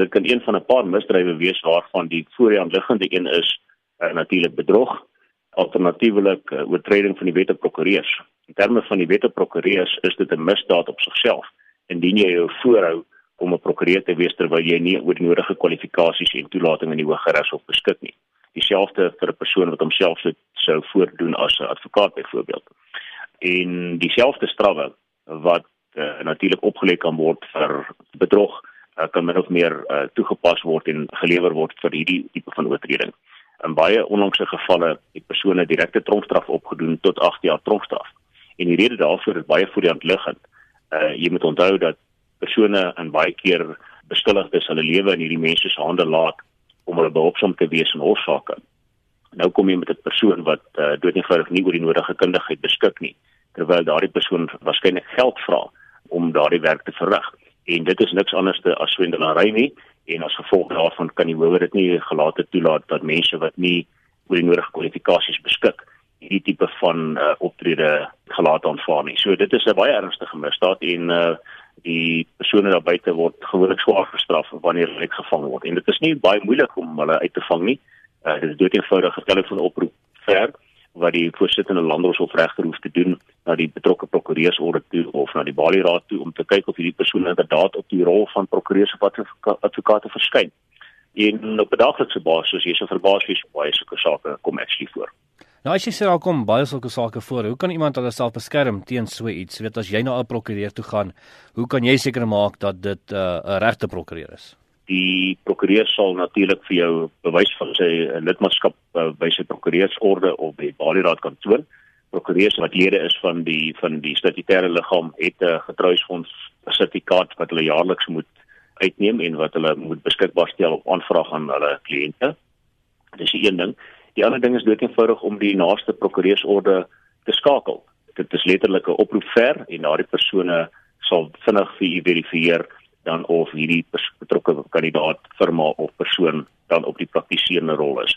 Dit kan een van 'n paar misdrywe wees waarvan die voorhand liggende een is uh, natuurlik bedrog, alternatiefelik uh, oortreding van die wet op prokureurs. In terme van die wet op prokureurs is dit 'n misdaad op sigself indien jy jou voorhou om 'n prokureur te wees terwyl jy nie oor die nodige kwalifikasies en toelating in die Hooggeregshof beskik nie. Dieselfde vir 'n persoon wat homself sou voordoen as 'n advokaat byvoorbeeld. En dieselfde strawwe wat uh, natuurlik opgelê kan word vir bedrog uh, kan min of meer uh, toegepas word en gelewer word vir hierdie tipe van oortreding. In baie onlangse gevalle het persone direkte tronkstraf opgedoen tot 8 jaar tronkstraf. En die rede daarvoor is baie voor die hand liggend. Uh jy moet onthou dat persone in baie keer beskuldigdes hulle lewe in hierdie mense se hande laat om hulle behulpsaam te wees in hofsaake. Nou kom jy met 'n persoon wat uh, doodnoodig nie oor die nodige kundigheid beskik nie, terwyl daardie persoon waarskynlik geld vra om daardie werk te verrig. En dit is niks anders as swendelary nie en as gevolg daarvan kan die howe dit nie gelate toelaat dat mense wat nie oor die nodige kwalifikasies beskik hierdie tipe van uh, optrede gelaat aanvaar nie. So dit is 'n baie ernstige misdaad en uh, die persone daar buite word gewoonlik swaar gestraf wanneer hulle gevang word. En dit is nie baie moeilik om hulle uit te vang nie. Uh, dit is doeteenvoudige telefoonoproep ver wat die voorsittende landroshof regter hoef te doen na die betrokke prokureursorde toe of na die Bali Raad toe om te kyk of hierdie persoon inderdaad op die rol van prokureurs of advokate verskyn. En op 'n daaglikse basis, jy sou verbaas wees baie sulke sake kom actually voor. Nou as jy sê daar kom baie sulke sake voor, hoe kan iemand hulle self beskerm teen so iets? Weet as jy na 'n prokureur toe gaan, hoe kan jy seker maak dat dit 'n uh, regte prokureur is? Die prokureur sal natuurlik vir jou bewys van sy lidmaatskap uh, by sy prokureursorde of by Balieraad kan toon. Prokureurs wat lede is van die van die statutêre liggaam het 'n getrouisfonds sertifikaat wat hulle jaarliks moet uitneem en wat hulle moet beskikbaar stel op aanvraag aan hulle kliënte. Dis die een ding. Die ander ding is doeteenvoudig om die naaste prokureursorde te skakel. Dit is letterlik 'n oproep ver en daardie persone sal vinnig vir u verifieer dan of hierdie betrokke kandidaat firma of persoon dan op die praktiserende rol is.